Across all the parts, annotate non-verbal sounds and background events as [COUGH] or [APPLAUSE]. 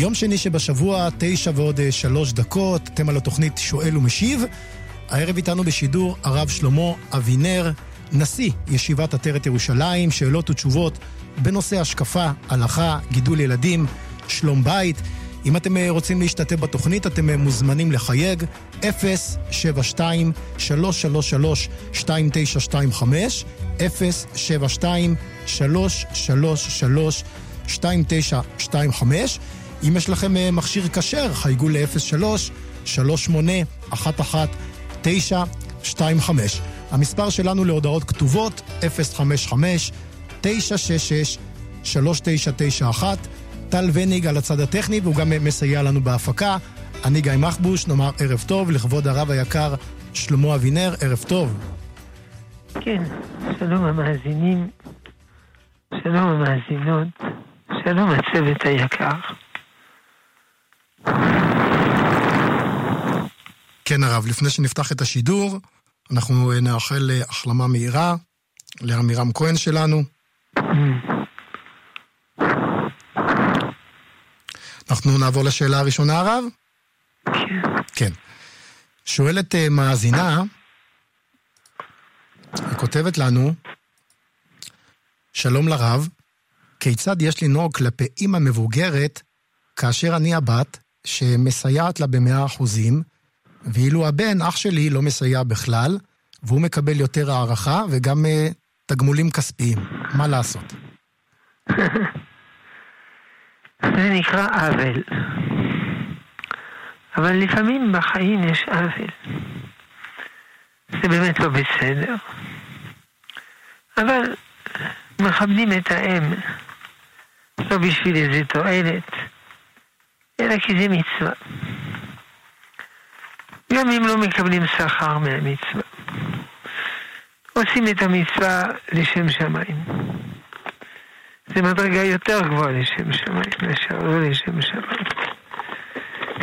יום שני שבשבוע, תשע ועוד אה, שלוש דקות, אתם על התוכנית שואל ומשיב. הערב איתנו בשידור הרב שלמה אבינר, נשיא ישיבת עטרת ירושלים, שאלות ותשובות בנושא השקפה, הלכה, גידול ילדים, שלום בית. אם אתם אה, רוצים להשתתף בתוכנית, אתם אה, מוזמנים לחייג 072 333 2925 072 333 2925 אם יש לכם אה, מכשיר כשר, חייגו ל-03-3811-925. המספר שלנו להודעות כתובות, 055-966-3991. טל וניג על הצד הטכני, והוא גם מסייע לנו בהפקה. אני גיא מחבוש, נאמר ערב טוב לכבוד הרב היקר שלמה אבינר, ערב טוב. כן, שלום המאזינים, שלום המאזינות, שלום הצוות היקר. כן הרב, לפני שנפתח את השידור, אנחנו נאחל החלמה מהירה לעמירם כהן שלנו. אנחנו נעבור לשאלה הראשונה, הרב? כן. שואלת uh, מאזינה, היא כותבת לנו, שלום לרב, כיצד יש לנהוג כלפי אימא מבוגרת כאשר אני הבת שמסייעת לה במאה אחוזים, ואילו הבן, אח שלי, לא מסייע בכלל, והוא מקבל יותר הערכה וגם uh, תגמולים כספיים. מה לעשות? [LAUGHS] זה נקרא עוול. אבל לפעמים בחיים יש עוול. זה באמת לא בסדר. אבל מכבדים את האם, לא בשביל איזה תועלת, אלא כי זה מצווה. גם אם לא מקבלים שכר מהמצווה. עושים את המצווה לשם שמיים. זה מדרגה יותר גבוהה לשם שמיים, מאשר לא לשם שמיים.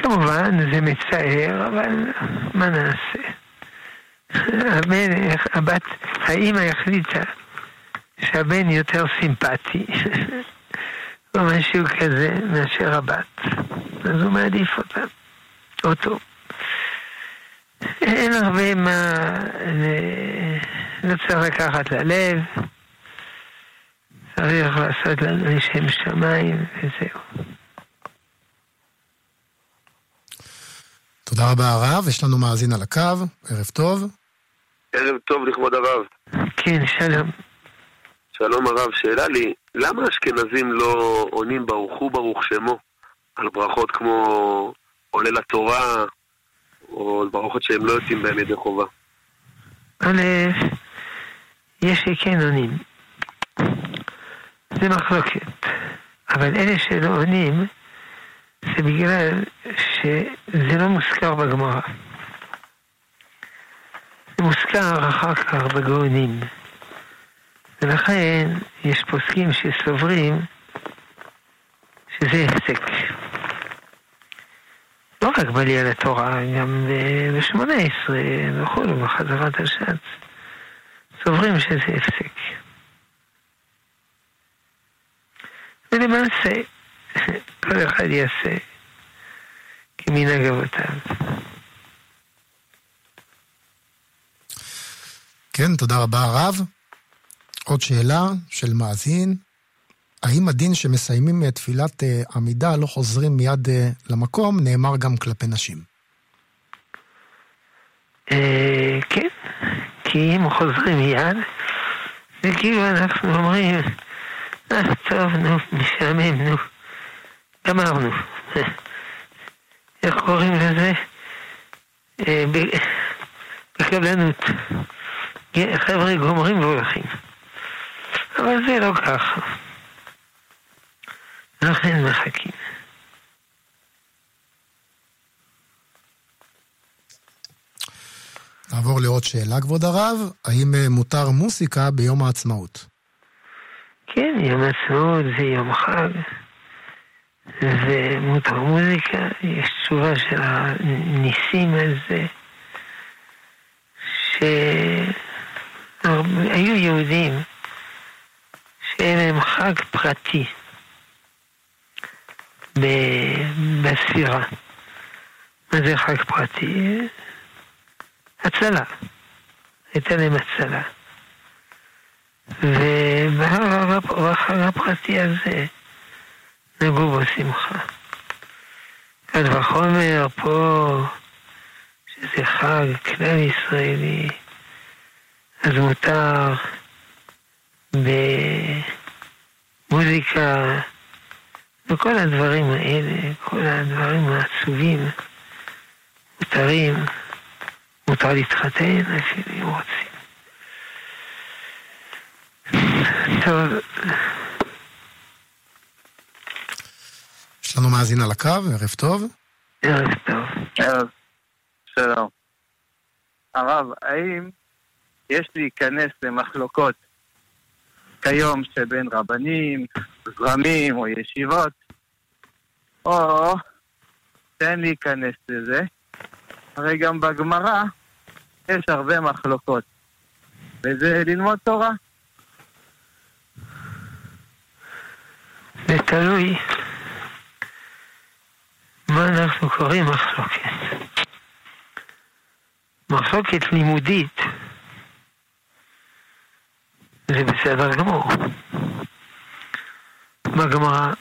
כמובן, זה מצער, אבל מה נעשה? הבן, הבת, האימא החליטה שהבן יותר סימפטי, או משהו כזה, מאשר הבת. אז הוא מעדיף אותה, אותו. אין הרבה מה, לא צריך לקחת ללב. צריך לעשות לנו לשם שמיים, וזהו. תודה רבה הרב, יש לנו מאזין על הקו, ערב טוב. ערב טוב לכבוד הרב. כן, שלום. שלום הרב, שאלה לי, למה אשכנזים לא עונים ברוך הוא ברוך שמו על ברכות כמו עולה לתורה, או על ברכות שהם לא יוצאים בהם ידי חובה? א', יש שכן עונים. זה מחלוקת. אבל אלה שלא עונים, זה בגלל שזה לא מוזכר בגמרא. זה מוזכר אחר כך בגאונים. ולכן יש פוסקים שסוברים שזה הפסק. לא רק בעלייה לתורה, גם ב-18 וכו', בחזרת השץ, סוברים שזה הפסק. ולמעשה, כל אחד יעשה כמנהג אבותיו. כן, תודה רבה הרב. עוד שאלה של מאזין, האם הדין שמסיימים תפילת עמידה לא חוזרים מיד למקום, נאמר גם כלפי נשים? כן, כי אם חוזרים מיד, זה כאילו אנחנו אומרים, אה, טוב, נו, משעמם, נו, גמרנו. איך קוראים לזה? בקבלנות. חבר'ה גומרים והולכים. אבל זה לא ככה. לכן מחכים. נעבור לעוד שאלה, כבוד הרב. האם מותר מוסיקה ביום העצמאות? כן, יום העצמאות זה יום חג. ומותר מוזיקה, יש תשובה של הניסים על זה, שהיו יהודים שאין להם חג פרטי. בספירה. מה זה חג פרטי? הצלה. הייתה להם הצלה. ובחג הפרטי הזה נגעו בו שמחה. קל וחומר פה, שזה חג כלל ישראלי, אז מותר במוזיקה וכל הדברים האלה, כל הדברים העצובים, מותרים, מותר להתחתן אפילו אם רוצים. טוב. יש לנו מאזין על הקו, ערב טוב. ערב טוב. ערב, שלום. הרב, האם יש להיכנס למחלוקות כיום שבין רבנים, זרמים או ישיבות, או תן להיכנס לזה. הרי גם בגמרא יש הרבה מחלוקות, וזה ללמוד תורה. זה תלוי מה אנחנו קוראים מחלוקת. מחלוקת לימודית זה בסדר גמור. בגמרא,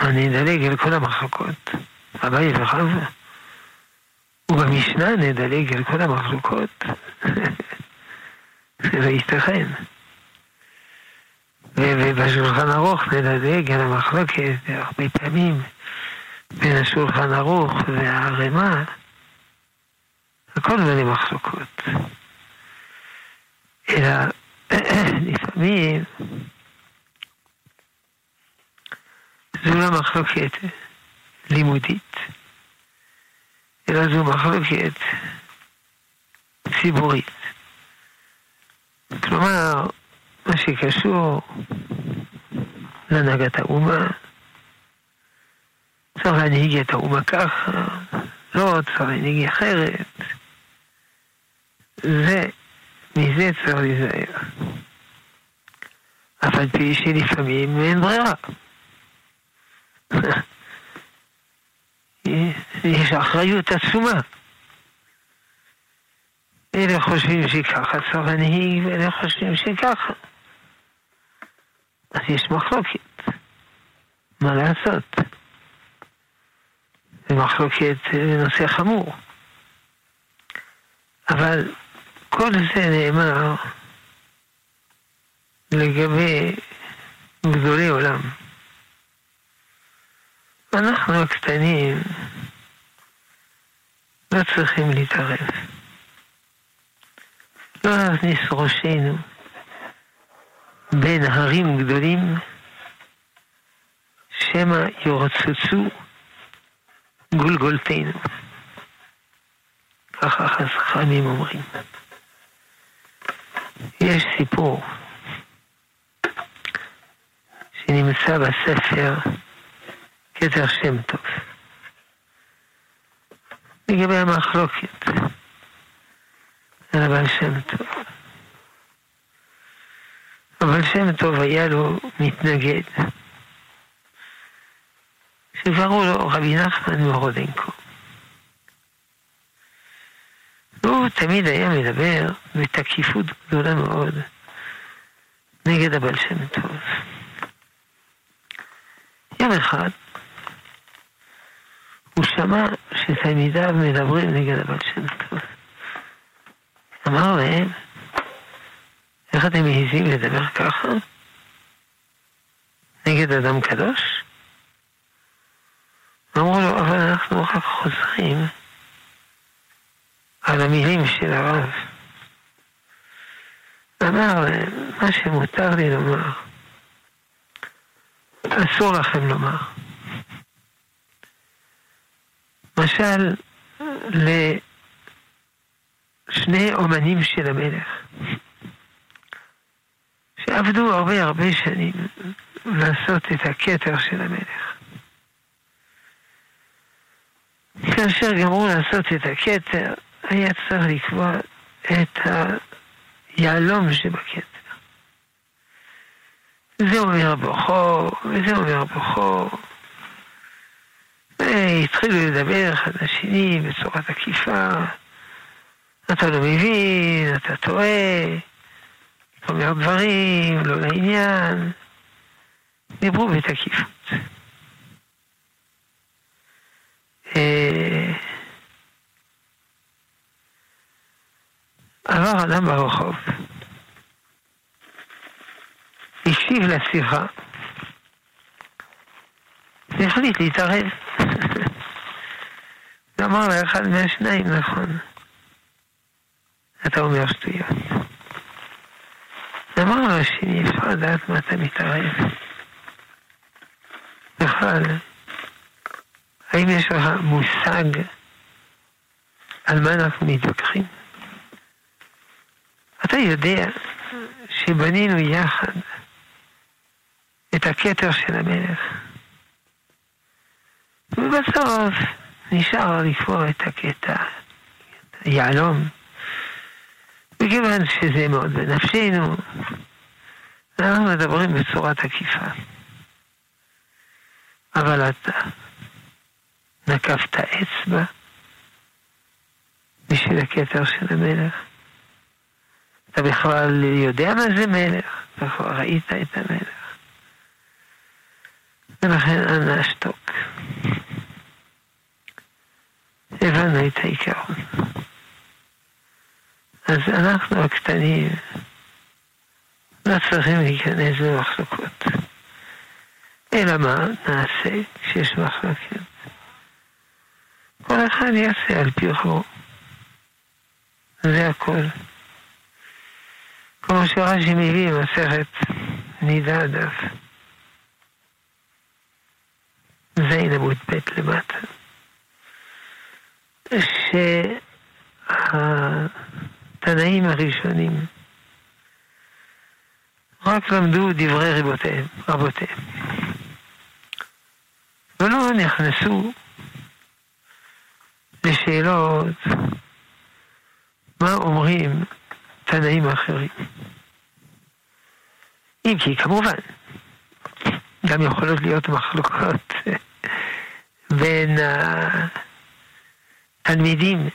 אני אדלג על כל המחלוקות, אביי וחווה. ובמשנה נדלג על כל המחלוקות. [LAUGHS] זה לא ייתכן. ובשולחן ערוך נדלג על המחלוקת הרבה פעמים בין השולחן ערוך והערימה. הכל מלא מחלוקות. אלא לפעמים זו לא מחלוקת לימודית, אלא זו מחלוקת ציבורית. כלומר, מה שקשור להנהגת האומה, צריך להנהיג את האומה ככה, לא צריך להנהיג אחרת. זה מזה צריך להיזהר. אף על פי שלפעמים אין ברירה. יש אחריות עצומה. אלה חושבים שככה צריך להנהיג, ואלה חושבים שככה. אז יש מחלוקת. מה לעשות? זה מחלוקת נושא חמור. אבל כל זה נאמר לגבי גדולי עולם. אנחנו הקטנים לא צריכים להתערב. לא להכניס ראשנו בין הרים גדולים, שמא יורצצו גולגולתנו. ככה חכמים אומרים. יש סיפור שנמצא בספר כתר שם טוב לגבי המחלוקת על הבעל שם טוב. אבל שם טוב היה לו מתנגד שקראו לו רבי נחמן מרודנקו. והוא תמיד היה מדבר בתקיפות גדולה מאוד נגד הבעל שם טוב. יום אחד הוא שמע שתלמידיו מדברים נגד הבעל שם טוב. אמר להם, איך אתם מעיזים לדבר ככה? נגד אדם קדוש? אמרו לו, אבל אנחנו רק חוזרים על המילים של הרב. להם, מה שמותר לי לומר, אסור לכם לומר. משל לשני אומנים של המלך, שעבדו הרבה הרבה שנים לעשות את הכתר של המלך. כאשר גמרו לעשות את הכתר, היה צריך לקבוע את היהלום שבכתר. זה אומר בכור, וזה אומר בכור, והתחילו לדבר אחד לשני בצורה תקיפה. אתה לא מבין, אתה טועה, אומר דברים, לא לעניין. דיברו בתקיפות. אה, עבר אדם ברחוב, הקשיב לשיחה, והחליט להתערב. [LAUGHS] ואמר לאחד מהשניים, נכון, אתה אומר שטויות. אמר לו השני, אפשר לדעת מה אתה מתערב. בכלל, האם יש לך מושג על מה אנחנו מתווכחים? אתה יודע שבנינו יחד את הכתר של המלך, ובסוף נשאר לקרוא את הקטע, יהלום, מכיוון שזה מאוד בנפשנו, אנחנו מדברים בצורה תקיפה. אבל אתה נקפת אצבע בשביל הכתר של המלך. אתה בכלל יודע מה זה מלך, אתה כבר ראית את המלך. ולכן אנא אשתוק. הבנו את העיקרון. אז אנחנו הקטנים לא צריכים להיכנס במחלוקות. אלא מה נעשה כשיש מחלוקת? כל אחד יעשה על פי חור. זה הכל. כמו שרש"י מביא מסכת נידה דף. זין עמוד ב' למטה. שהתנאים הראשונים רק למדו דברי רבותיהם, רבותיהם. ולא נכנסו לשאלות מה אומרים תנאים אחרים. אם כי כמובן, גם יכולות להיות מחלוקות בין התלמידים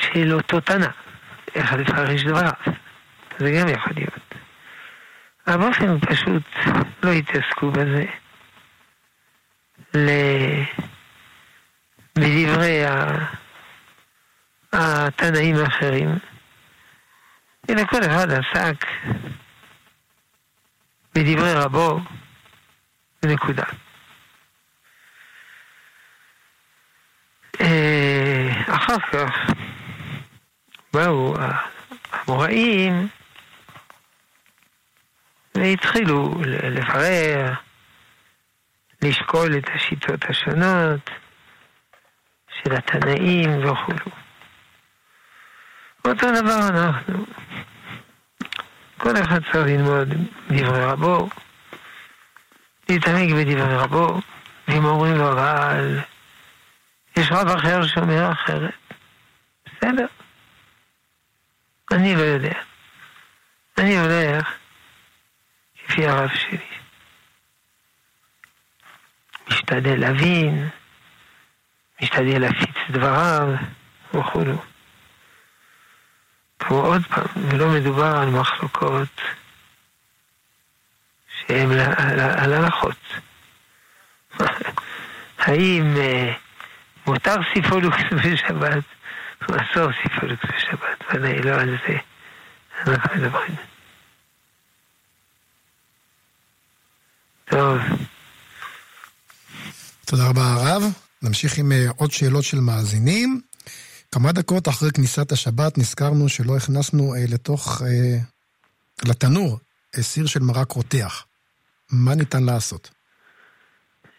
של אותו תנא, איך לפרש דבריו. זה גם יכול להיות. אבל באופן פשוט לא התעסקו בזה. בדברי התנאים האחרים, אלא כל אחד עסק בדברי רבו, ונקודה. אה, אחר כך באו המוראים והתחילו לברר לשקול את השיטות השונות של התנאים וכולו. אותו דבר אנחנו. כל אחד צריך ללמוד דברי רבו, להתעמק בדברי רבו, ואם אומרים לו אבל יש רב אחר שאומר אחרת, בסדר. אני לא יודע. אני הולך לפי הרב שלי. משתדל להבין, משתדל להפיץ דבריו וכולי. כמו עוד פעם, ולא מדובר על מחלוקות שהן על הלכות. [LAUGHS] האם אה, מותר סיפולוקס בשבת אסור סיפולוקס בשבת? ודאי לא על זה אנחנו מדברים. טוב. תודה רבה הרב. נמשיך עם אה, עוד שאלות של מאזינים. כמה דקות אחרי כניסת השבת נזכרנו שלא הכנסנו אה, לתוך, אה, לתנור, אה, סיר של מרק רותח. מה ניתן לעשות?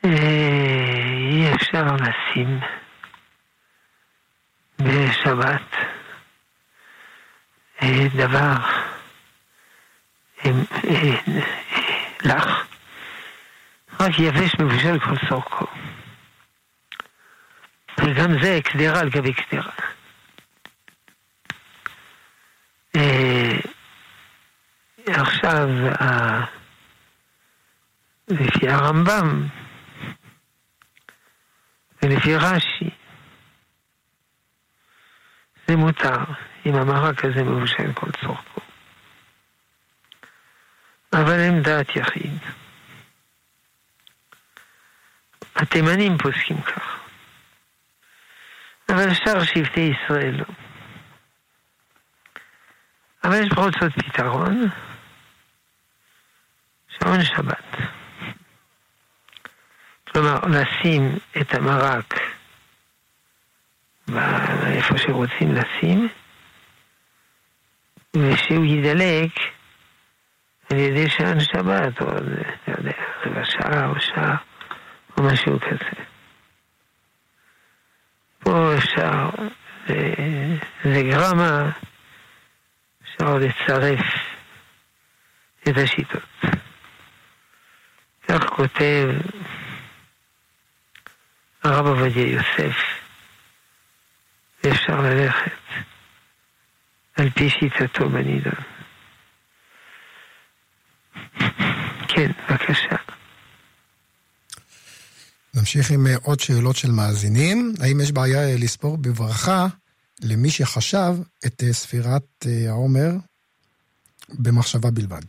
אה, אי אפשר לשים בשבת אה, דבר לך, רק יבש מבושל כל סורקו. וגם זה קדירה על גבי קדירה. אה, עכשיו, לפי הרמב"ם, ולפי רש"י, זה מותר, אם המרק הזה מבושל כל צורכו. אבל הם דעת יחיד. התימנים פוסקים כך. אבל שאר שבטי ישראל לא. אבל יש בכל זאת פתרון, שעון שבת. כלומר, לשים את המרק איפה שרוצים לשים, ושהוא ידלק על ידי שעון שבת, או לא יודע, רבע שעה או שעה, או משהו כזה. פה אפשר, זה גרמה, אפשר לצרף את השיטות. כך כותב הרב עובדיה יוסף, ואפשר ללכת על פי שיטתו בנידון. כן, בבקשה. נמשיך עם אה, עוד שאלות של מאזינים. האם יש בעיה אה, לספור בברכה למי שחשב את אה, ספירת העומר במחשבה בלבד?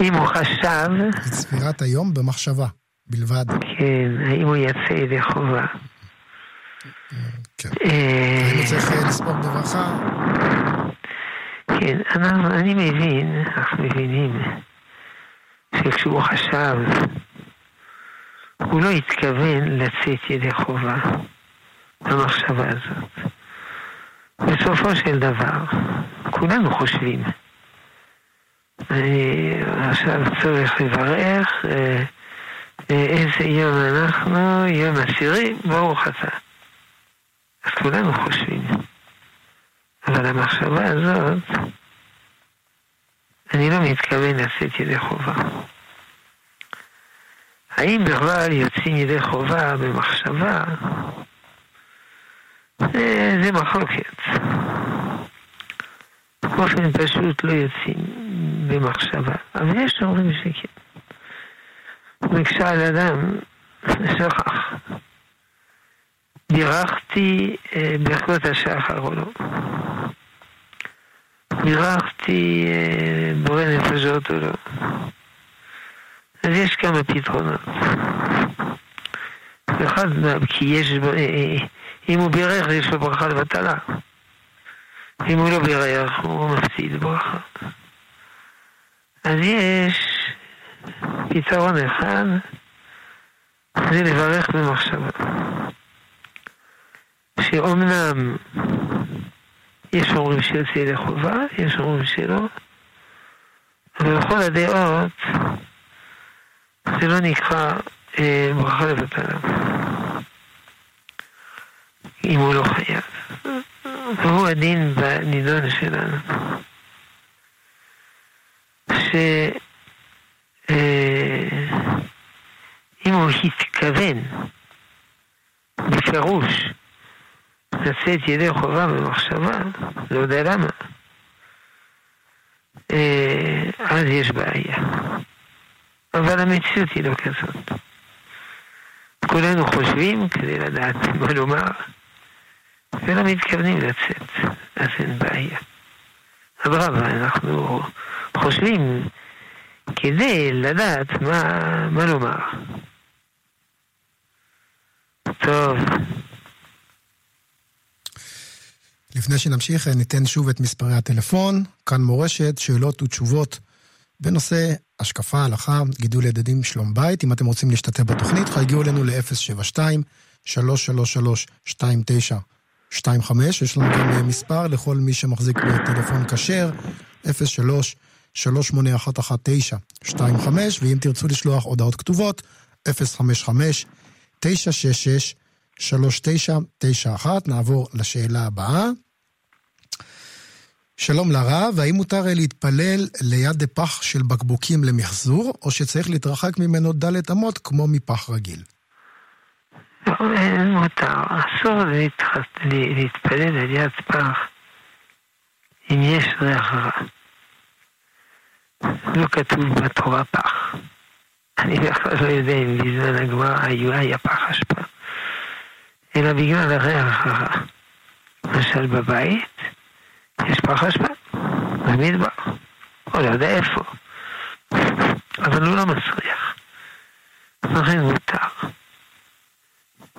אם הוא חשב... את ספירת היום במחשבה בלבד. כן, האם הוא יצא ידי חובה. כן. האם הוא צריך לספור בברכה? כן, אני מבין, אנחנו מבינים, שכשהוא חשב הוא לא התכוון לצאת ידי חובה במחשבה הזאת. בסופו של דבר, כולנו חושבים. אני עכשיו צריך לברך אה, אה, איזה יום אנחנו, יום עשירי, ברוך אתה. אז כולנו חושבים. אבל המחשבה הזאת, אני לא מתכוון לצאת ידי חובה. האם בכלל יוצאים ידי חובה במחשבה? אה, זה מחלוקת. באופן פשוט לא יוצאים במחשבה, אבל יש אומרים שכן. וכשעל אדם שכח, בירכתי אה, ברכות השחר או לא. בירכתי אה, בורא נפשות או לא. אז יש כמה פתרונות. אחד, כי יש, אה, אה, אם הוא בירך, יש לו ברכה לבטלה. אם הוא לא בירך, הוא מפסיד ברכה. אז יש פתרון אחד, זה לברך במחשבה. שאומנם יש אומרים שיוצא ידי חובה, יש אומרים שלא, אבל בכל הדעות זה לא נקרא אה, ברכה לבטלה. אם הוא לא חייב. והוא הדין בנידון שלנו. שאם אה, הוא התכוון בפירוש לצאת ידי חובה במחשבה, לא יודע למה, אה, אז יש בעיה. אבל המציאות היא לא כזאת. כולנו חושבים כדי לדעת מה לומר, ולא מתכוונים לצאת, אז אין בעיה. אדרבה, אנחנו חושבים כדי לדעת מה, מה לומר. טוב. לפני שנמשיך, ניתן שוב את מספרי הטלפון. כאן מורשת, שאלות ותשובות בנושא השקפה, הלכה, גידול ילדים, שלום בית. אם אתם רוצים להשתתף בתוכנית, חייגו אלינו ל-072-333-2925. יש לנו גם אה, מספר לכל מי שמחזיק בטלפון כשר, 03 3811925 ואם תרצו לשלוח הודעות כתובות, 055 966 3991. נעבור לשאלה הבאה. שלום לרב, האם מותר להתפלל ליד פח של בקבוקים למחזור, או שצריך להתרחק ממנו דלת אמות כמו מפח רגיל? לא, אין מותר. אסור להתפלל על יד פח אם יש ריח רע. לא כתוב בתורה פח. אני בכלל לא יודע אם בזמן הגמרא היה פח אשפה. אלא בגלל הריח הרע. למשל בבית, יש פח אשפה, במדבר, או לא יודע איפה, אבל הוא לא מסריח. לכן מותר.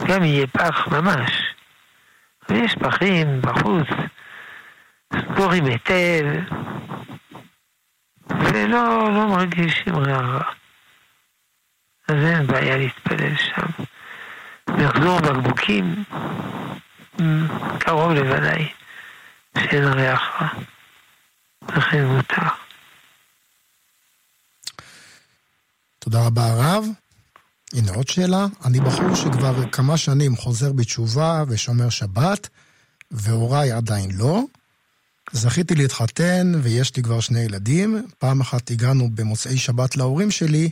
גם יהיה פח ממש. ויש פחים בחוץ, סגורים היטב, ולא לא מרגישים רע. אז אין בעיה להתפלל שם. מחזור בקבוקים, קרוב לוודאי שאין ריח רע. לכן מותר. תודה רבה הרב. הנה עוד שאלה. אני בחור שכבר כמה שנים חוזר בתשובה ושומר שבת, והוריי עדיין לא. זכיתי להתחתן ויש לי כבר שני ילדים. פעם אחת הגענו במוצאי שבת להורים שלי,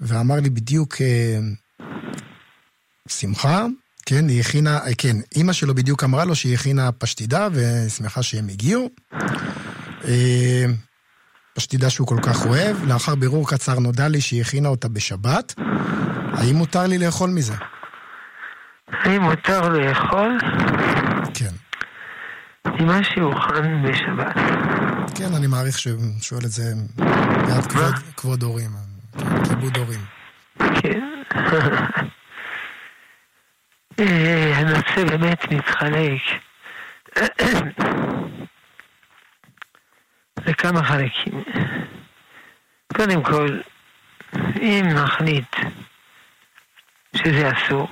ואמר לי בדיוק אה, שמחה, כן, היא הכינה, כן, אימא שלו בדיוק אמרה לו שהיא הכינה פשטידה ושמחה שהם הגיעו. אה, פשטידה שהוא כל כך אוהב. לאחר בירור קצר נודע לי שהיא הכינה אותה בשבת. האם מותר לי לאכול מזה? האם מותר לאכול? כן. ממה שהוכן בשבת. כן, אני מעריך שהוא שואל את זה בעד כבוד, כבוד הורים, כיבוד הורים. כן. [LAUGHS] אה, הנושא באמת מתחלק [CLEARS THROAT] לכמה חלקים. קודם כל, אם נחליט שזה אסור,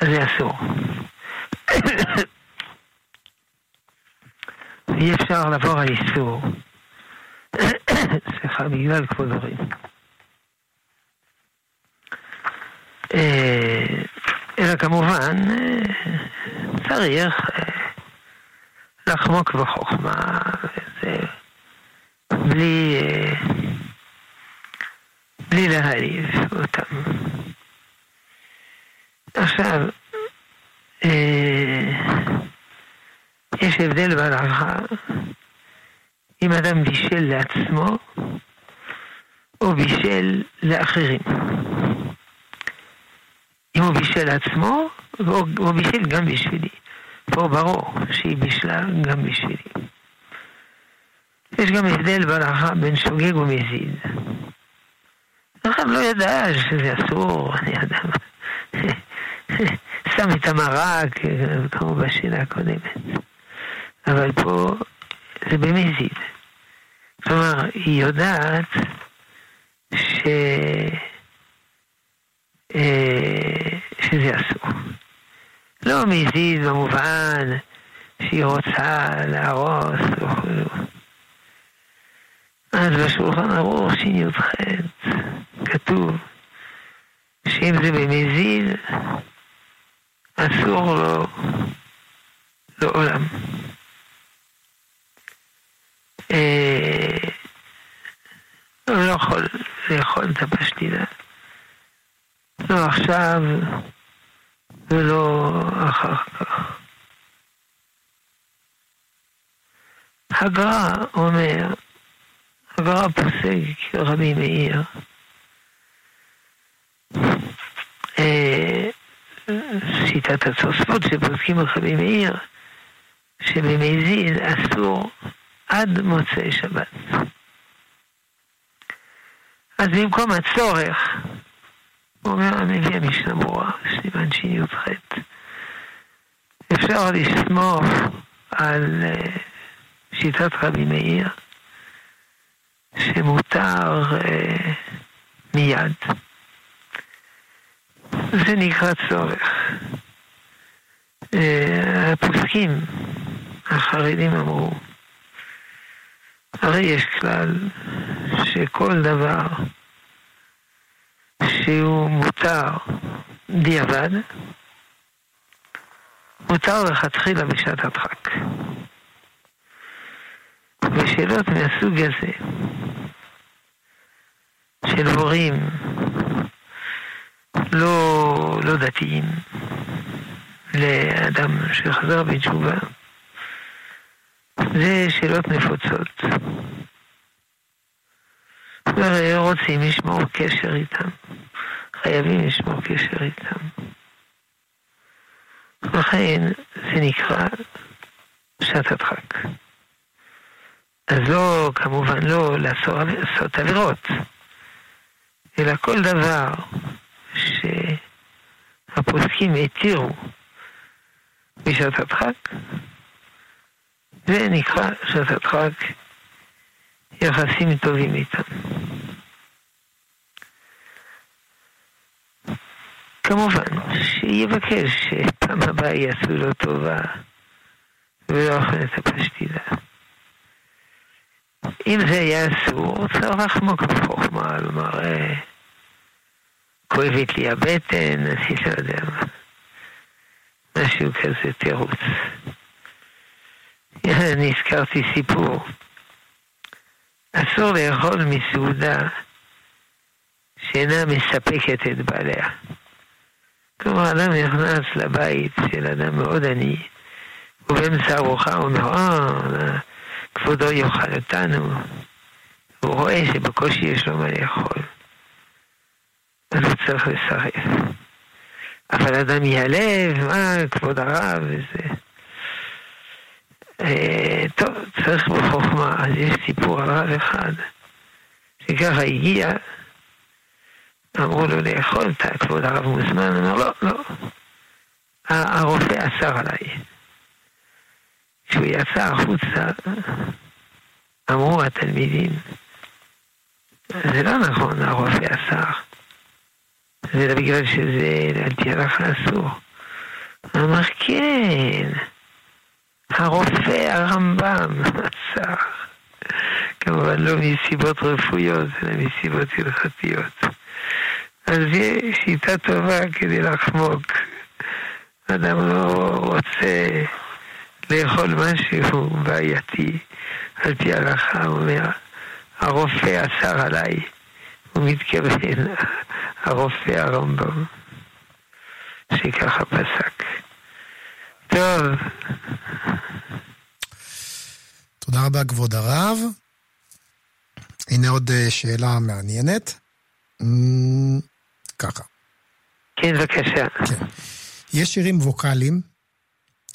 אז זה אסור. [COUGHS] אי אפשר לעבור על איסור. [COUGHS] סליחה, בגלל כבוד הורים. אה, אלא כמובן צריך לחמוק בחוכמה, וזה בלי, בלי להעליב אותם. עכשיו, יש הבדל בהלכה אם אדם בישל לעצמו או בישל לאחרים. אם הוא בישל לעצמו, הוא בישל גם בשבילי. פה ברור שהיא בישלה גם בשבילי. יש גם הבדל בהלכה בין שוגג ומזיד. אחד לא ידע שזה אסור, אני יודע [LAUGHS] שם את המרק, כמו בשאלה הקודמת. אבל פה זה במזיד. כלומר, היא יודעת ש... אה, שזה אסור. לא מזיד במובן שהיא רוצה להרוס וכו'. אז בשולחן ערוך שי"ח כתוב שאם זה במזיד, אסור לו לעולם. אה, לא יכול לאכול את הפשטידה. לא עכשיו ולא אחר כך. הגר"א אומר, הגר"א פוסק רבי מאיר, אה, שיטת התוספות שפוסקים רבי מאיר, שבמזיד אסור עד מוצאי שבת. אז במקום הצורך, אומר המביא המשנה ברורה, סימן שי"ח, אפשר לסמוך על אה, שיטת רבי מאיר, שמותר uh, מיד. זה נקרא צורך. Uh, הפוסקים החרדים אמרו, הרי יש כלל שכל דבר שהוא מותר דיעבד, מותר לכתחילה בשעת הדחק. ושאלות מהסוג הזה של הורים לא, לא דתיים לאדם שחזר בתשובה, זה שאלות נפוצות. והרי רוצים לשמור קשר איתם, חייבים לשמור קשר איתם. לכן זה נקרא שעת הדחק. אז לא, כמובן לא לעשות עבירות, אלא כל דבר שהפוסקים התירו בשעת הדחק, זה נקרא שעת הדחק יחסים טובים איתם. כמובן, שיבקש שפעם הבאה יעשו לו טובה ולא אוכל את הפשטידה. אם זה היה אסור, צריך לחמוק בחוכמה, לומר, אה, כואבת לי הבטן, אני לא יודע מה. משהו כזה תירוץ. אני הזכרתי סיפור. אסור לאכול מסעודה שאינה מספקת את בעליה. כלומר, אדם נכנס לבית של אדם מאוד עני, ובאמצע ארוחה הוא אומר, אה, כבודו יאכל אותנו. הוא רואה שבקושי יש לו מה לאכול. אז הוא צריך לסרב. אבל אדם ייעלב, מה, כבוד הרב, וזה... אה, טוב, צריך בחוכמה, אז יש סיפור על רב אחד, שככה הגיע, אמרו לו לאכול, כבוד הרב מוזמן, אמר לא, לא, הרופא אסר עליי. כשהוא יצא החוצה, אמרו התלמידים, זה לא נכון, הרופא אסר. זה לא בגלל שזה על פי הלכה אסור. אמר, כן, הרופא, הרמב"ם, אסר. כמובן לא מסיבות רפואיות, אלא מסיבות הלכתיות. אז יש שיטה טובה כדי לחמוק. אדם לא רוצה לאכול משהו בעייתי, על פי ההלכה, הוא אומר, הרופא אסר עליי. הוא מתכוון, הרופא הרמב"ם, שככה פסק. טוב. תודה רבה, כבוד הרב. הנה עוד אה, שאלה מעניינת. אמ, ככה. כן, בבקשה. כן. יש שירים ווקאליים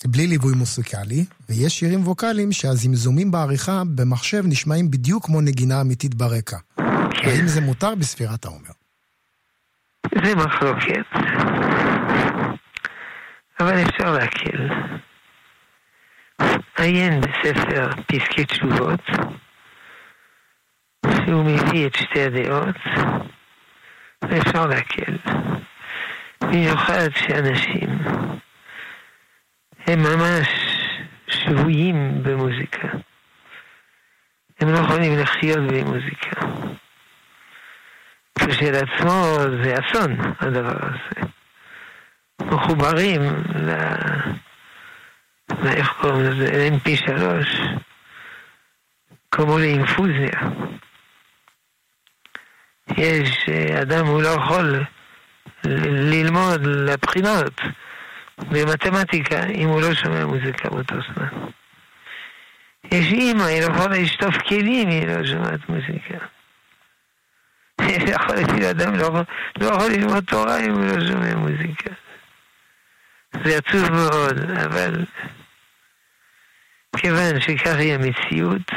בלי ליווי מוסיקלי, ויש שירים ווקאליים שהזמזומים בעריכה במחשב נשמעים בדיוק כמו נגינה אמיתית ברקע. כן. האם זה מותר בספירת העומר? זה מחלוקת, אבל אפשר להקל. עיין בספר פסקי תשובות, שהוא מביא את שתי הדעות, ואפשר להקל. במיוחד שאנשים הם ממש שבויים במוזיקה. הם לא יכולים לחיות בלי מוזיקה. כשלעצמו זה אסון, הדבר הזה. מחוברים ל... איך קוראים לזה? mp3, כמו לאינפוזיה. יש אדם, הוא לא יכול ללמוד לבחינות במתמטיקה אם הוא לא שומע מוזיקה באותו זמן. יש אימא, היא לא יכולה לשטוף כלים היא לא שומעת מוזיקה. [LAUGHS] יכול להיות שאדם לא, לא יכול ללמוד תורה אם הוא לא שומע מוזיקה. זה עצוב מאוד, אבל כיוון שכך היא המציאות,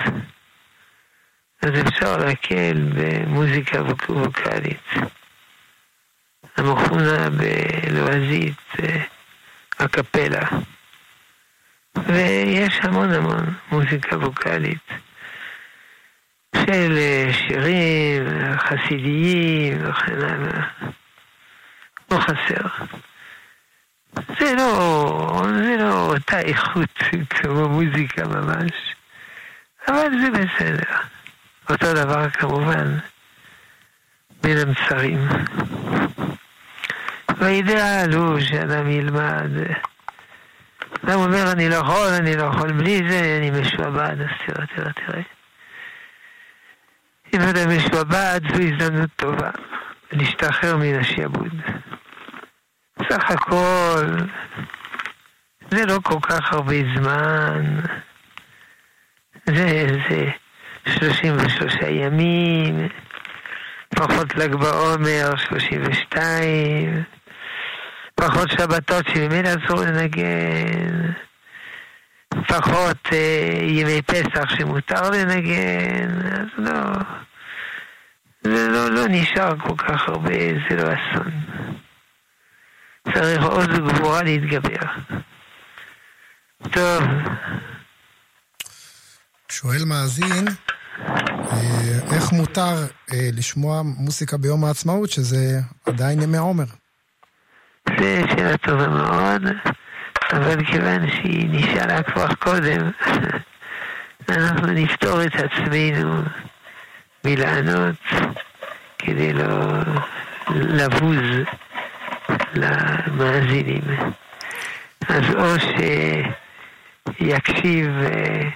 אז אפשר להקל במוזיקה ווקאלית. המכונה בלועזית הקפלה. ויש המון המון מוזיקה ווקאלית של אה, שירים חסידיים וכן הלאה. לא חסר. זה לא, זה לא אותה איכות כמו מוזיקה ממש, אבל זה בסדר. אותו דבר כמובן בין המצרים. והאידאל הוא שאדם ילמד. אדם אומר, אני לא יכול, אני לא יכול בלי זה, אני משועבד, אז תראה, תראה, תראה. אם אדם משועבד, זו הזדמנות טובה להשתחרר מן השעבוד. סך הכל, זה לא כל כך הרבה זמן. זה, זה 33 ימים, פחות ל"ג בעומר, 32. פחות פחות שבתות שממילא אסור לנגן, פחות אה, ימי פסח שמותר לנגן, אז לא, זה לא, לא נשאר כל כך הרבה, זה לא אסון. צריך עוז וגבורה להתגבר. טוב. שואל מאזין, אה, איך מותר אה, לשמוע מוסיקה ביום העצמאות, שזה עדיין ימי עומר? זו שאלה טובה מאוד, אבל כיוון שהיא נשאלה כבר קודם, [LAUGHS] אנחנו נפתור את עצמנו מלענות כדי לא לבוז למאזינים. אז או שיקשיב, אה,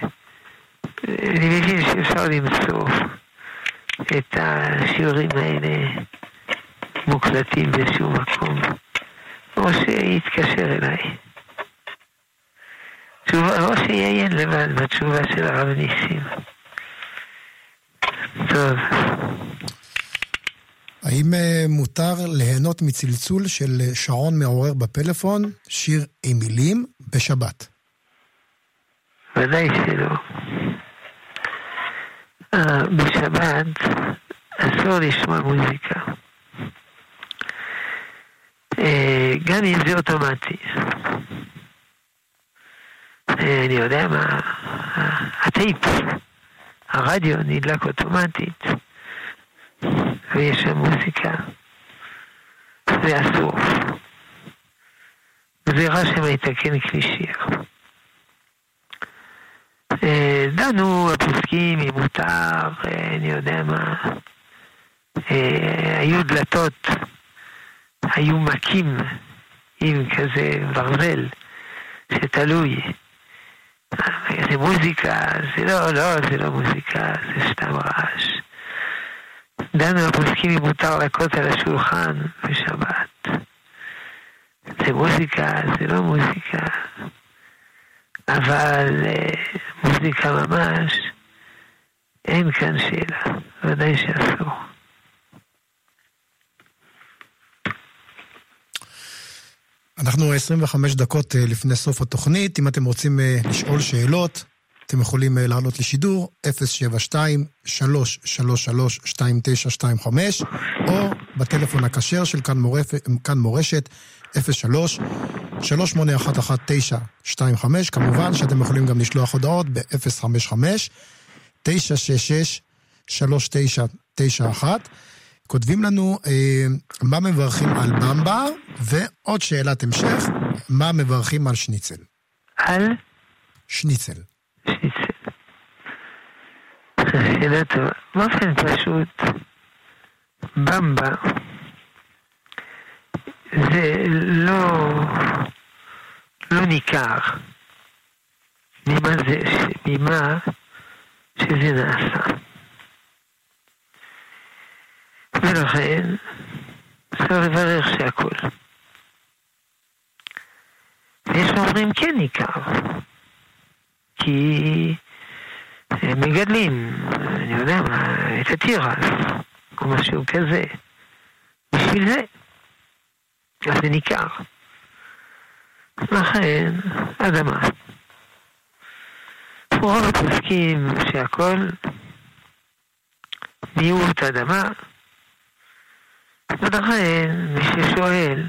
אני מבין שאפשר למצוא את השיעורים האלה מוקלטים באיזשהו מקום, או שיתקשר אליי. תשובה, או שיעיין לבד בתשובה של הרב ניסים. טוב. האם אה, מותר ליהנות מצלצול של אה, שעון מעורר בפלאפון, שיר עם מילים, בשבת? ודאי שלא. Uh, בשבת אסור לשמוע מוזיקה. גם אם זה אוטומטי. אני יודע מה, הטייפ, הרדיו נדלק אוטומטית. ויש שם מוזיקה. זה אסור. זה רע שמתקן כלי שיר. אה, דנו הפוסקים אם מותר, אה, אני יודע מה, אה, היו דלתות, היו מכים עם כזה ברזל שתלוי. זה מוזיקה, זה לא, לא, זה לא מוזיקה, זה סתם רעש. דנו הפוסקים אם מותר להכות על השולחן בשבת. זה מוזיקה, זה לא מוזיקה, אבל אה, מוזיקה ממש, אין כאן שאלה, ודאי שאסור. אנחנו 25 דקות אה, לפני סוף התוכנית, אם אתם רוצים אה, לשאול שאלות, אתם יכולים אה, לעלות לשידור 072-333-2925, או בטלפון הכשר של כאן, מורפ... כאן מורשת 03 3811925 כמובן שאתם יכולים גם לשלוח הודעות ב-055 966 3991 כותבים לנו אה, מה מברכים על במבה, ועוד שאלת המשך, מה מברכים על שניצל? על? שניצל. שאלה טובה. באופן פשוט, במבה זה לא, לא ניכר ממה, זה, ממה שזה נעשה. ולכן צריך לברך שהכל. ויש אומרים כן ניכר, כי הם מגדלים, אני יודע מה, את התירס, או משהו כזה. בשביל זה. אז זה ניכר. לכן, אדמה. רוב הפוסקים שהכל מיעוט אדמה, ולכן מי ששואל,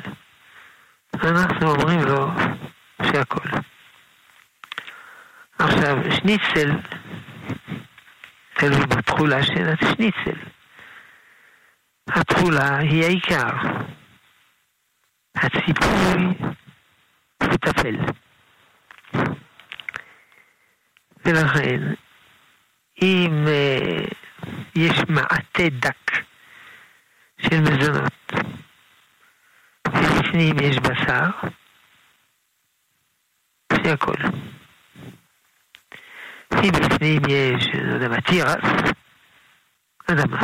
אנחנו אומרים לו שהכל. עכשיו, שניצל תלוי בתכולה של השניצל. התכולה היא העיקר. הציפוי הוא טפל. ולכן, אם uh, יש מעטה דק של מזונות, ובפנים יש בשר, זה הכל. אם בפנים יש, לא יודע מה, תירס, אדמה.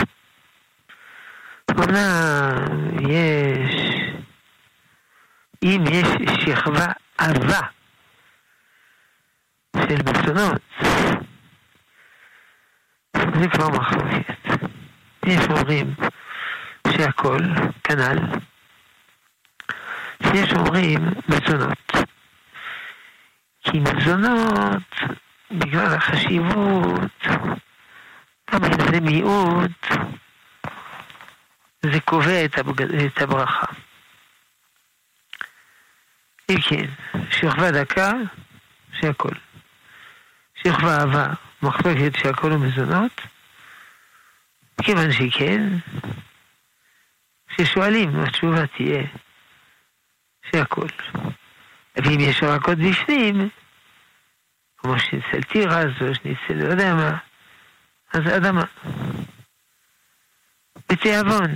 אומנם יש, אם יש שכבה עבה של בצונות, זה כבר מחלוקת. יש אומרים שהכל כנ"ל, יש אומרים מזונות. כי מזונות, בגלל החשיבות, אם זה מיעוט, זה קובע את, הבג... את הברכה. אם כן, שכבה דקה, שהכל. שכבה אהבה, מחלוקת שהכל הוא מזונות, כיוון שכן, כששואלים, התשובה תהיה שהכל. ואם יש רכות בפנים, כמו שניצל תירס או שניצל לא יודע מה, אז אדמה. בתיאבון.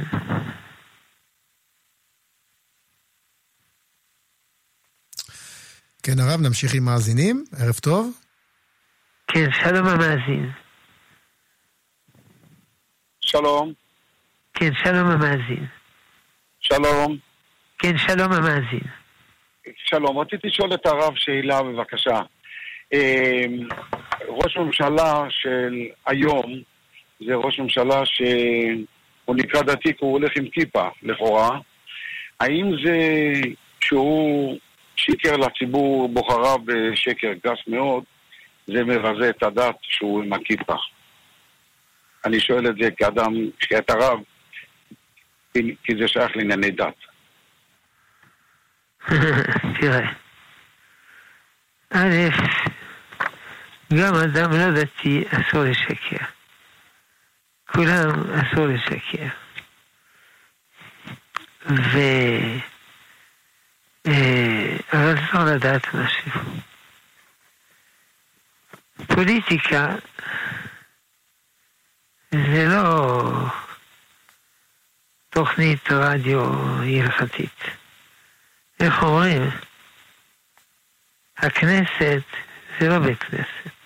כן, הרב, נמשיך עם מאזינים. ערב טוב. כן, שלום המאזין. שלום. כן, שלום המאזין. שלום. כן, שלום המאזין. שלום, רציתי לשאול את הרב שאלה בבקשה. אמ, ראש ממשלה של היום זה ראש ממשלה שהוא נקרא דתי כי הוא הולך עם כיפה, לכאורה. האם זה שהוא שיקר לציבור בוחריו בשקר גס מאוד, זה מבזה את הדת שהוא עם הכיפה? אני שואל את זה כאדם, את הרב, כי זה שייך לענייני דת. [LAUGHS] תראה, א', גם אדם לא דתי אסור לשקר. כולם אסור לשקר. ו... אבל אסור לדעת משהו. פוליטיקה זה לא תוכנית רדיו הלכתית. איך אומרים? הכנסת זה לא בית כנסת.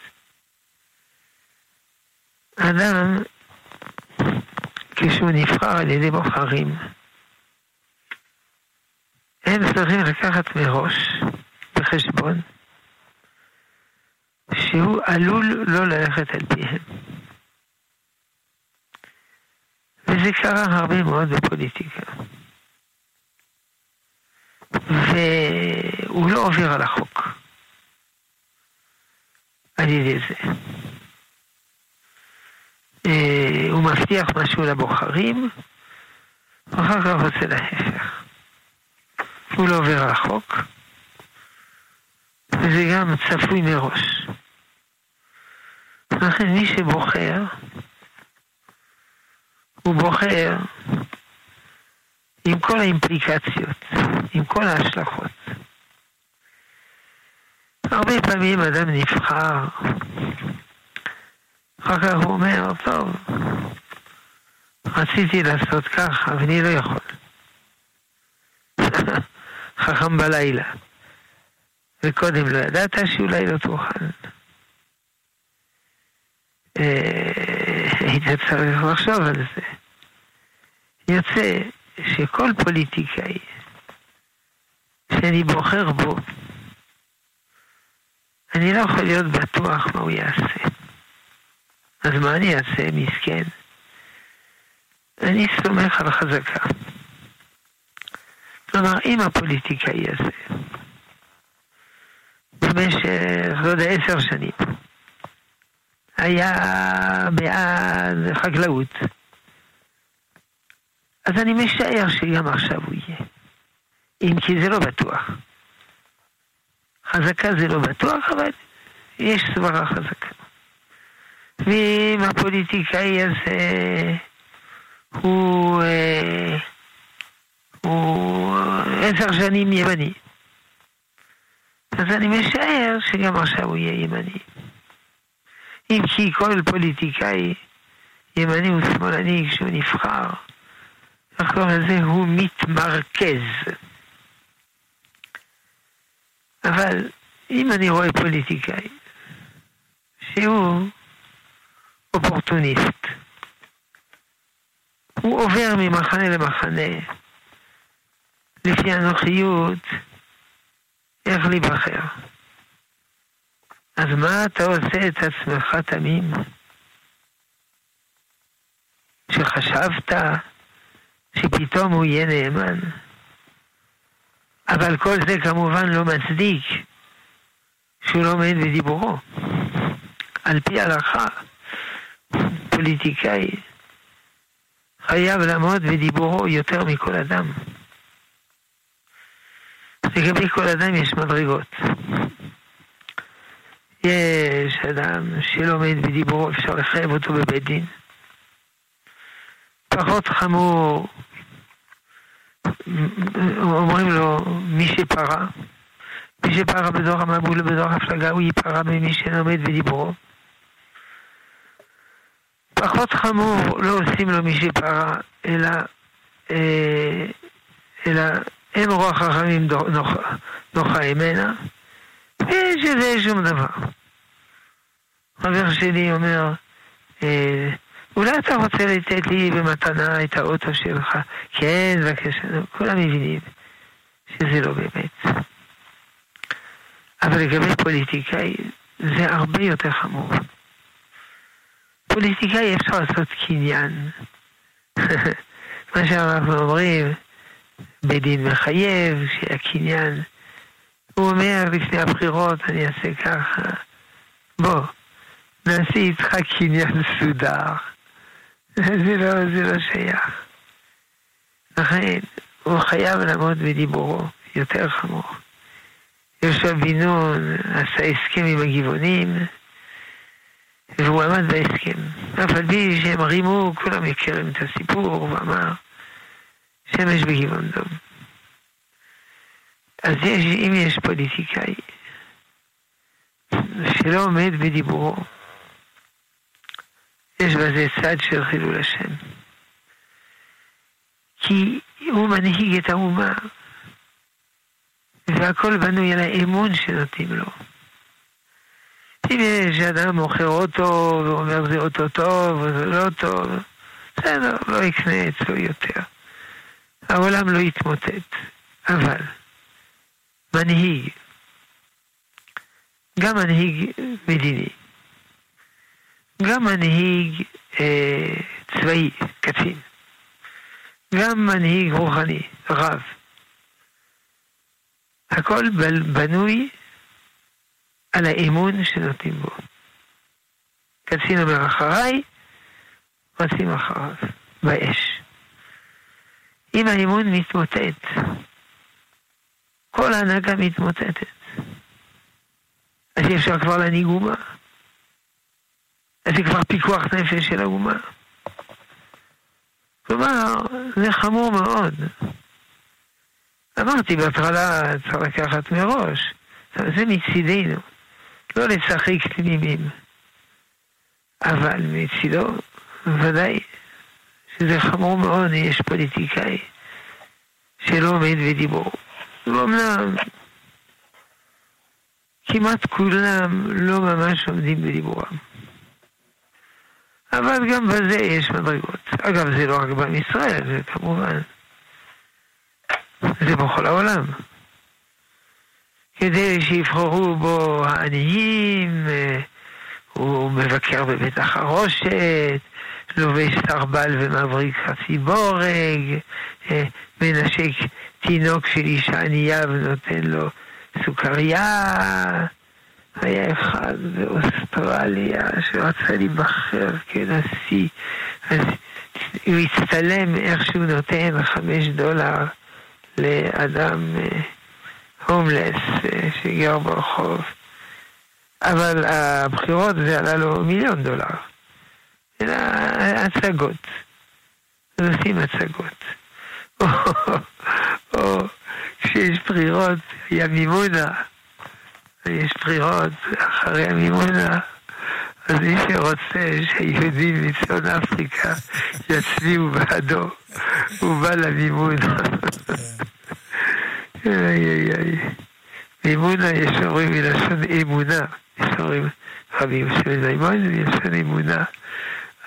אדם, כשהוא נבחר על ידי בוחרים, הם צריכים לקחת מראש בחשבון שהוא עלול לא ללכת על פיהם. וזה קרה הרבה מאוד בפוליטיקה. והוא לא עובר על החוק על ידי זה. אה, הוא מבטיח משהו לבוחרים, ואחר כך רוצה להפך. הוא לא עובר על החוק, וזה גם צפוי מראש. לכן מי שבוחר, הוא בוחר עם כל האימפליקציות, עם כל ההשלכות. הרבה פעמים אדם נבחר, אחר כך הוא אומר, טוב, רציתי לעשות ככה, ואני לא יכול. [LAUGHS] חכם בלילה. וקודם לא ידעת שאולי לא תוכל. אה, היית צריך לחשוב על זה. יוצא שכל פוליטיקאי שאני בוחר בו, אני לא יכול להיות בטוח מה הוא יעשה. אז מה אני אעשה, מסכן? אני סומך על חזקה. כלומר, אם הפוליטיקאי הזה במשך, לא יודע, עשר שנים היה בעד חקלאות, אז אני משער שגם עכשיו הוא יהיה. אם כי זה לא בטוח. חזקה זה לא בטוח, אבל יש סברה חזקה. ואם הפוליטיקאי הזה הוא, אה, הוא עשר שנים ימני, אז אני משער שגם עכשיו הוא יהיה ימני. אם כי כל פוליטיקאי ימני ושמאלני כשהוא נבחר, לחקור הזה הוא מתמרכז. אבל אם אני רואה פוליטיקאי שהוא אופורטוניסט, הוא עובר ממחנה למחנה לפי הנוחיות איך להיבחר. אז מה אתה עושה את עצמך תמים? שחשבת שפתאום הוא יהיה נאמן. אבל כל זה כמובן לא מצדיק שהוא לא עומד בדיבורו. על פי ההלכה, פוליטיקאי חייב לעמוד בדיבורו יותר מכל אדם. לגבי כל אדם יש מדרגות. יש אדם שלא עומד בדיבורו, אפשר לחייב אותו בבית דין. פחות חמור, אומרים לו, מי שפרה, מי שפרה בדור המבול ובדור הפלגה, הוא ייפרע ממי שלומד בדיבורו. פחות חמור, לא עושים לו מי שפרה, אלא, אה, אלא אין רוח חכמים נוחה ממנה, ויש איזה שום דבר. חבר שלי אומר, אה, אולי אתה רוצה לתת לי במתנה את האוטו שלך? כן, בבקשה, כולם מבינים שזה לא באמת. אבל לגבי פוליטיקאי, זה הרבה יותר חמור. פוליטיקאי אפשר לעשות קניין. מה שאנחנו אומרים, בית דין מחייב, שהקניין... הוא אומר לפני הבחירות, אני אעשה ככה, בוא, נעשה איתך קניין מסודר. זה לא, זה לא שייך. לכן, הוא חייב לעמוד בדיבורו, יותר חמור. יהושע בן נון עשה הסכם עם הגבעונים, והוא עמד בהסכם. אף על פי שהם רימו, כולם מכירים את הסיפור, הוא אמר, שמש בגבעון דום. אז יש, אם יש פוליטיקאי שלא עומד בדיבורו, יש בזה צד של חילול השם. כי הוא מנהיג את האומה, והכל בנוי על האמון שנותנים לו. אם יש אדם מוכר אוטו ואומר זה אוטו טוב או זה לא טוב, בסדר, לא יקנה אצלו יותר. העולם לא יתמוטט. אבל מנהיג, גם מנהיג מדיני, גם מנהיג אה, צבאי, קצין, גם מנהיג רוחני, רב. הכל בנוי על האמון שנותנים בו. קצין אומר אחריי, רצים אחריו, באש. אם האמון מתמוטט, כל ההנהגה מתמוטטת. אז אי אפשר כבר להנהיג אומה. אז זה כבר פיקוח נפש של האומה. כלומר, זה חמור מאוד. אמרתי בהתחלה, צריך לקחת מראש, זה מצידנו, לא לשחק תמימים. אבל מצידו, ודאי שזה חמור מאוד, יש פוליטיקאי שלא עומד בדיבור. ואומנם כמעט כולם לא ממש עומדים בדיבורם. אבל גם בזה יש מדרגות. אגב, זה לא רק בעם ישראל, זה כמובן, זה בכל העולם. כדי שיבחרו בו העניים, אה, הוא מבקר בבית החרושת, לובש סרבל ומבריק חצי בורג, אה, מנשק תינוק של אישה ענייה ונותן לו סוכריה. היה אחד באוסטרליה שרצה להיבחר כנשיא, אז הוא הצטלם איך שהוא נותן חמש דולר לאדם הומלס אה, שגר ברחוב. אבל הבחירות זה עלה לו מיליון דולר. אלא הצגות. עושים הצגות. [LAUGHS] או כשיש בחירות, היה מימונה, ויש בחירות אחרי המימונה, אז מי שרוצה שהיהודים מצפון אפריקה יצביעו בעדו, הוא בא למימונה. איי איי איי. מימונה יש אומרים מלשון אמונה, יש אומרים רבים של מימון מלשון אמונה.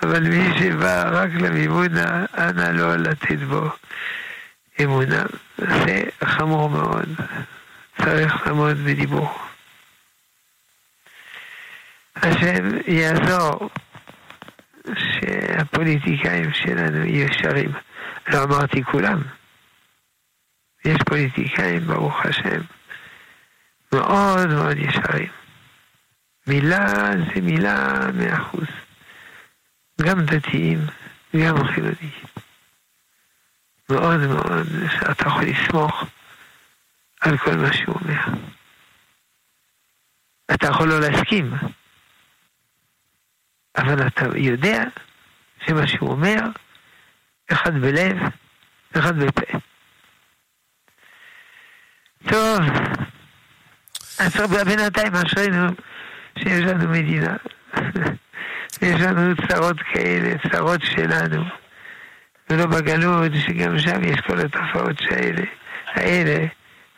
אבל מי שבא רק למימונה, אנא לא לתת בו אמונה. זה חמור מאוד. צריך לעמוד בדיבור. השם יעזור שהפוליטיקאים שלנו יהיו ישרים. לא אמרתי כולם. יש פוליטיקאים, ברוך השם, מאוד מאוד ישרים. מילה זה מילה מאה אחוז. גם דתיים, גם חילונים. מאוד מאוד, שאתה יכול לסמוך על כל מה שהוא אומר. אתה יכול לא להסכים, אבל אתה יודע שמה שהוא אומר, אחד בלב, אחד בפה. טוב, אז בינתיים אשרינו שיש לנו מדינה. [LAUGHS] יש לנו צרות כאלה, צרות שלנו, ולא בגלות, שגם שם יש כל התופעות שהאלה, האלה,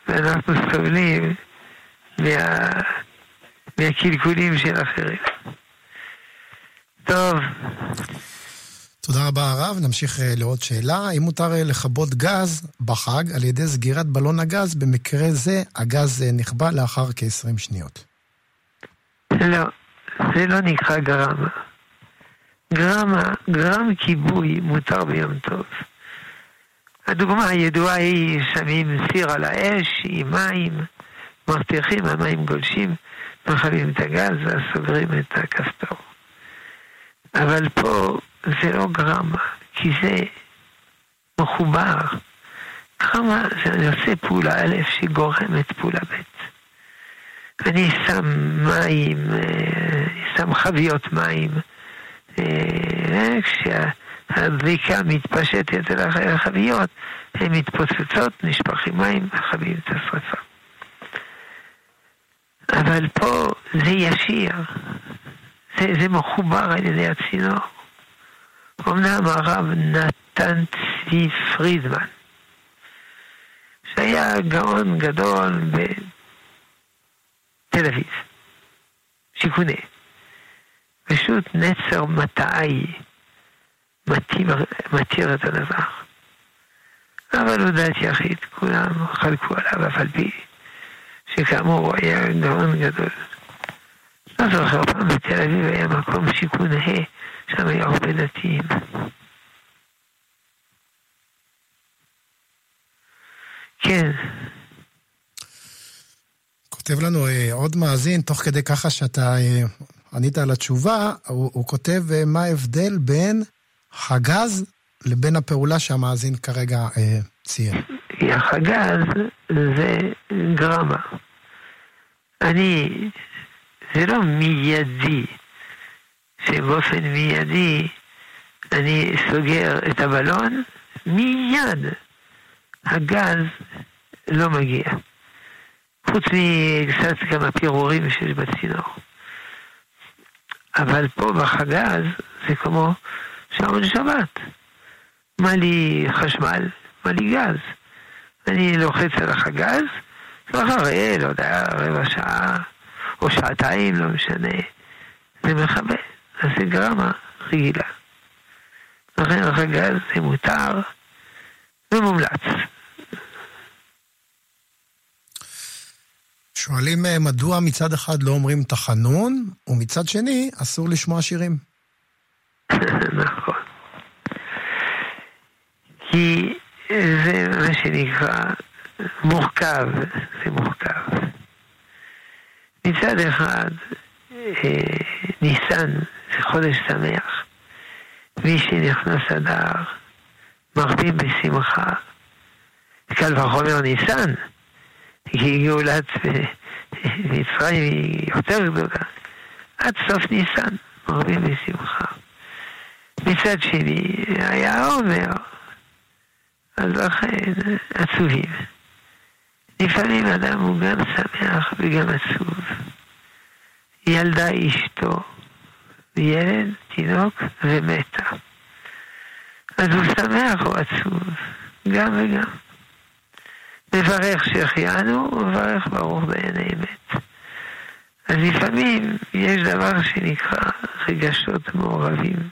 ואנחנו סובלים מה, מהקלקולים של אחרים. טוב. תודה רבה הרב, נמשיך אה, לעוד שאלה. האם מותר אה, לכבות גז בחג על ידי סגירת בלון הגז? במקרה זה הגז אה, נכבה לאחר כ-20 שניות. לא, זה לא נקרא גרמה. גרמה, גרם כיבוי מותר ביום טוב. הדוגמה הידועה היא שמים סיר על האש עם מים, מבטיחים, המים גולשים, מכבים את הגז ואז את הכפתור. אבל פה זה לא גרמה, כי זה מחובר. גרמה זה עושה פעולה א' שגורמת פעולה ב'. אני שם מים, אה, שם חביות מים, אה, כשהדליקה מתפשטת אל החביות, הן מתפוצצות, נשפכים מים, את השרפה. אבל פה זה ישיר, זה, זה מחובר על ידי הצינור. אמנם הרב נתן צבי פרידמן, שהיה גאון גדול בתל אביב, שיכוני. פשוט נצר מטעי מתיר, את הדבר. אבל הוא דעת יחיד, כולם חלקו עליו, אף על פי שכאמור הוא היה גאון גדול. זוכר, פעם בתל אביב היה מקום שיכון ה', שם היה הרבה דתיים. כן. כותב לנו אה, עוד מאזין, תוך כדי ככה שאתה אה, ענית על התשובה, הוא, הוא כותב אה, מה ההבדל בין הגז לבין הפעולה שהמאזין כרגע אה, ציין. זה גרמה. אני, זה לא מיידי, שבאופן מיידי אני סוגר את הבלון, מיד הגז לא מגיע. חוץ מקצת כמה פירורים שיש בצינור. אבל פה בחגז זה כמו שעון שבת. מה לי חשמל? מה לי גז? אני לוחץ על החגז, ואחרי, לא יודע, רבע שעה או שעתיים, לא משנה, זה מכבה. אז זה גרמה רגילה. לכן החגז זה מותר ומומלץ. שואלים אה, מדוע מצד אחד לא אומרים תחנון, ומצד שני אסור לשמוע שירים. [LAUGHS] נכון. כי זה מה שנקרא מורכב, זה מורכב. מצד אחד, אה, ניסן זה חודש שמח. מי שנכנס אדר, מרבים בשמחה. קל וחומר ניסן, כי גאולת מצרים היא יותר גדולה. עד סוף ניסן, מרבים בשמחה. מצד שני, היה עומר, אז לכן עצובים. לפעמים אדם הוא גם שמח וגם עצוב. ילדה אשתו, ילד, תינוק ומתה. אז הוא שמח או עצוב, גם וגם. מברך שהחיינו, ומברך ברוך בעיני אמת. אז לפעמים יש דבר שנקרא רגשות מעורבים.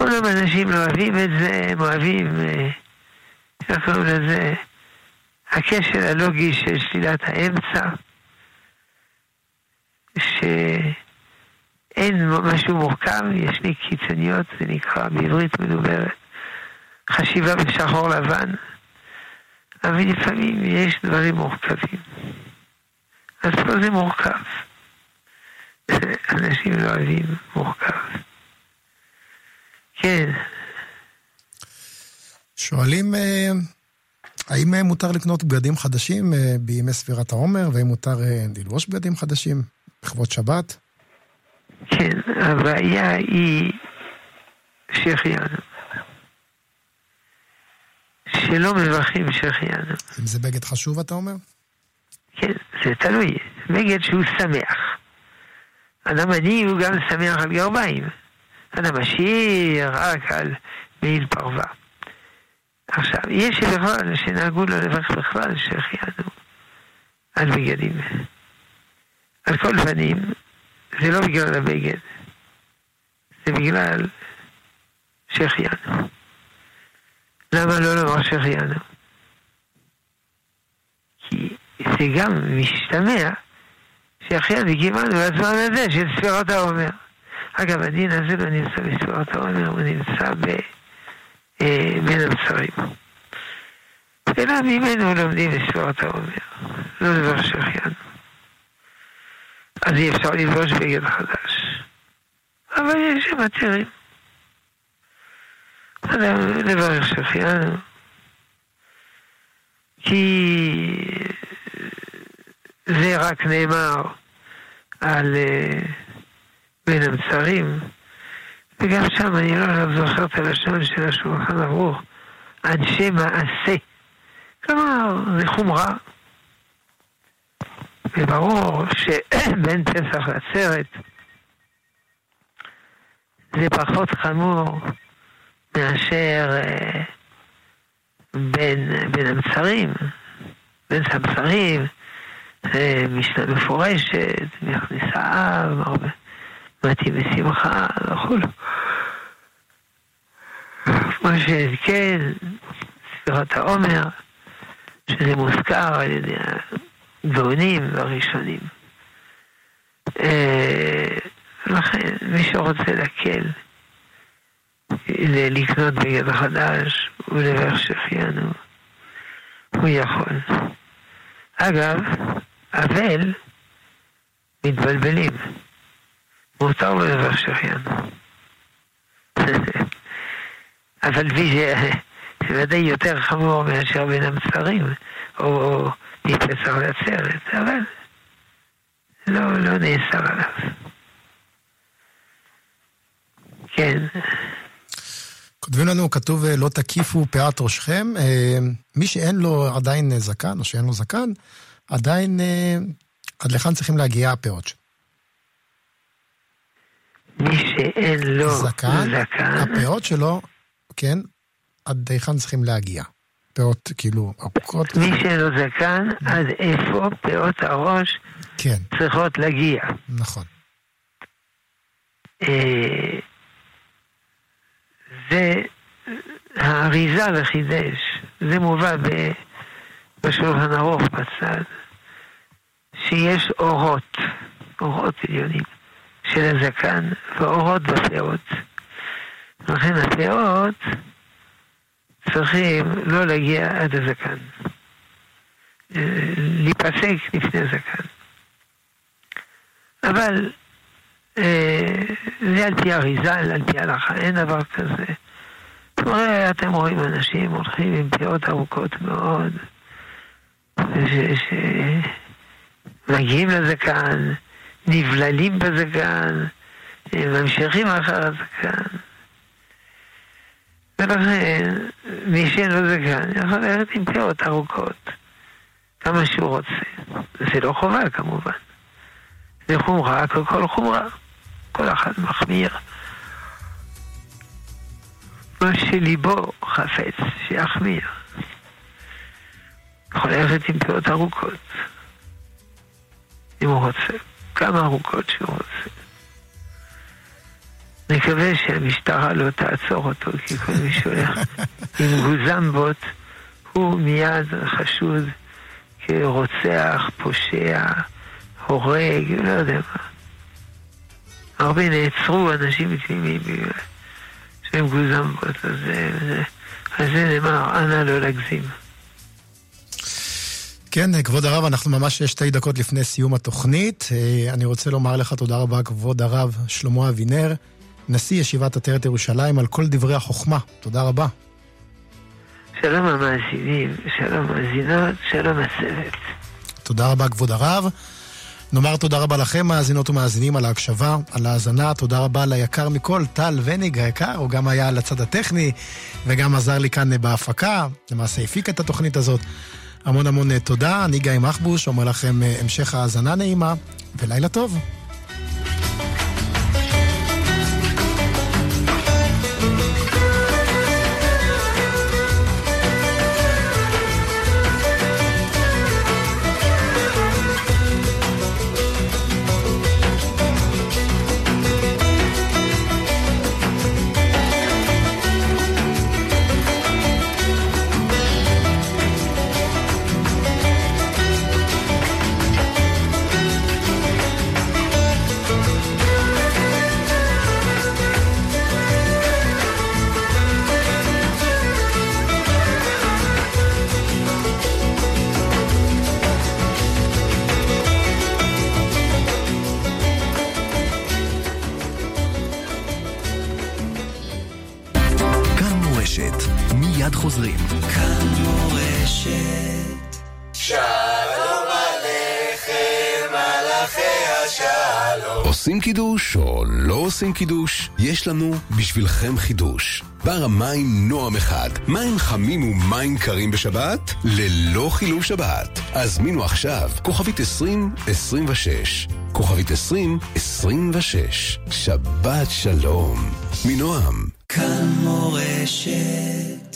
אומנם אנשים לא אוהבים את זה, הם אוהבים, אה, איך קוראים לזה, הקשר הלוגי של שלילת האמצע, שאין משהו מורכב, יש לי קיצוניות, זה נקרא בעברית מדוברת, חשיבה בשחור לבן, אבל לפעמים יש דברים מורכבים. אז פה זה מורכב. אנשים לא אוהבים מורכב. כן. שואלים, אה, האם אה, מותר לקנות בגדים חדשים אה, בימי ספירת העומר, והאם מותר ללבוש בגדים חדשים לכבוד שבת? כן, הבעיה היא שהחיינו. שלא מברכים שהחיינו. אם זה בגד חשוב, אתה אומר? כן, זה תלוי. בגד שהוא שמח. אדם עני הוא גם שמח על גרביים. אדם עשיר רק על מעיל פרווה. עכשיו, יש שבכלל שנהגו לא לברך בכלל שהחיינו על בגדים. על כל פנים, זה לא בגלל הבגד, זה בגלל שהחיינו. למה לא לומר שהחיינו? כי זה גם משתמע שהחיינו קיבלנו בזמן הזה של ספירת העומר. אגב, הדין הזה לא נמצא בספירת העומר, הוא נמצא ב... אה, בין הבשרים. אלא ממנו לומדים בספירת העומר, לא דבר שהחיינו. אז אי אפשר ללבוש בגד חדש. אבל יש שם עתירים. אדם לברך שהחיינו. כי זה רק נאמר על uh, בין המצרים, וגם שם אני לא זוכר את הלשון של השולחן ערוך, אנשי מעשה. כלומר, זה חומרה. וברור שבין פסח לעצרת זה פחות חמור מאשר אה, בין, בין המצרים. בין המצרים זה משנה מפורשת, מכניסה אב, הרבה מתאים בשמחה וכו'. כמו שכן, ספירת העומר, שזה מוזכר על ידי הגאונים והראשונים. אה, לכן, מי שרוצה להקל, לקנות בגד חדש ולברך שהחיינו, הוא יכול. אגב, אבל מתבלבלים. מותר לו לברך שהחיינו. [LAUGHS] אבל זה ודאי יותר חמור מאשר בין המצרים, או מפסח לעצרת, אבל לא, לא נאסר עליו. כן. כותבים לנו, כתוב לא תקיפו פאת ראשכם. מי שאין לו עדיין זקן, או שאין לו זקן, עדיין, עד לכאן צריכים להגיע הפאות שלו. מי שאין לו זקן, זקן, הפאות שלו, כן, עד היכן צריכים להגיע. פאות כאילו ארוכות. מי שאין לו זקן, עד איפה פאות הראש כן. צריכות להגיע. נכון. זה האריזה וחידש, זה מובא בשולחן ערוך בצד, שיש אורות, אורות עליונים של הזקן ואורות בפאות. לכן הפאות צריכים לא להגיע עד הזקן, להיפסק לפני הזקן. אבל זה על פי אריזה, על פי הלכה, אין דבר כזה. הרי אתם רואים אנשים הולכים עם פאות ארוכות מאוד, שמגיעים לזקן, נבללים בזקן, ממשיכים אחר הזקן. ולכן, מי שאין לו זקן יכול ללכת עם פאות ארוכות, כמה שהוא רוצה. זה לא חובה כמובן. זה חומרה ככל חומרה. כל אחד מחמיר. מה שליבו חפץ, שיחמיר. יכול ללכת עם פאות ארוכות, אם הוא רוצה, כמה ארוכות שהוא רוצה. נקווה שהמשטרה לא תעצור אותו, כי כל מי שהולך [LAUGHS] עם גוזמבות, הוא מיד חשוד כרוצח, פושע, הורג, לא יודע מה. הרבה נעצרו אנשים תמימים שהם גוזמבות, אז זה, אז זה נאמר, אנא לא להגזים. כן, כבוד הרב, אנחנו ממש שתי דקות לפני סיום התוכנית. אה, אני רוצה לומר לך תודה רבה, כבוד הרב שלמה אבינר, נשיא ישיבת עטרת ירושלים, על כל דברי החוכמה. תודה רבה. שלום המאזינים, שלום מאזינות, שלום הצוות. תודה רבה, כבוד הרב. נאמר תודה רבה לכם, מאזינות ומאזינים, על ההקשבה, על ההאזנה. תודה רבה ליקר מכל, טל וניג היקר, הוא גם היה על הצד הטכני, וגם עזר לי כאן בהפקה, למעשה הפיק את התוכנית הזאת. המון המון תודה. אני גיא מחבוש, אומר לכם אה, המשך האזנה נעימה, ולילה טוב. יש לנו בשבילכם חידוש. בר המים נועם אחד, מים חמים ומים קרים בשבת? ללא חילול שבת. הזמינו עכשיו, כוכבית 2026. כוכבית 2026. שבת שלום. מנועם. כאן מורשת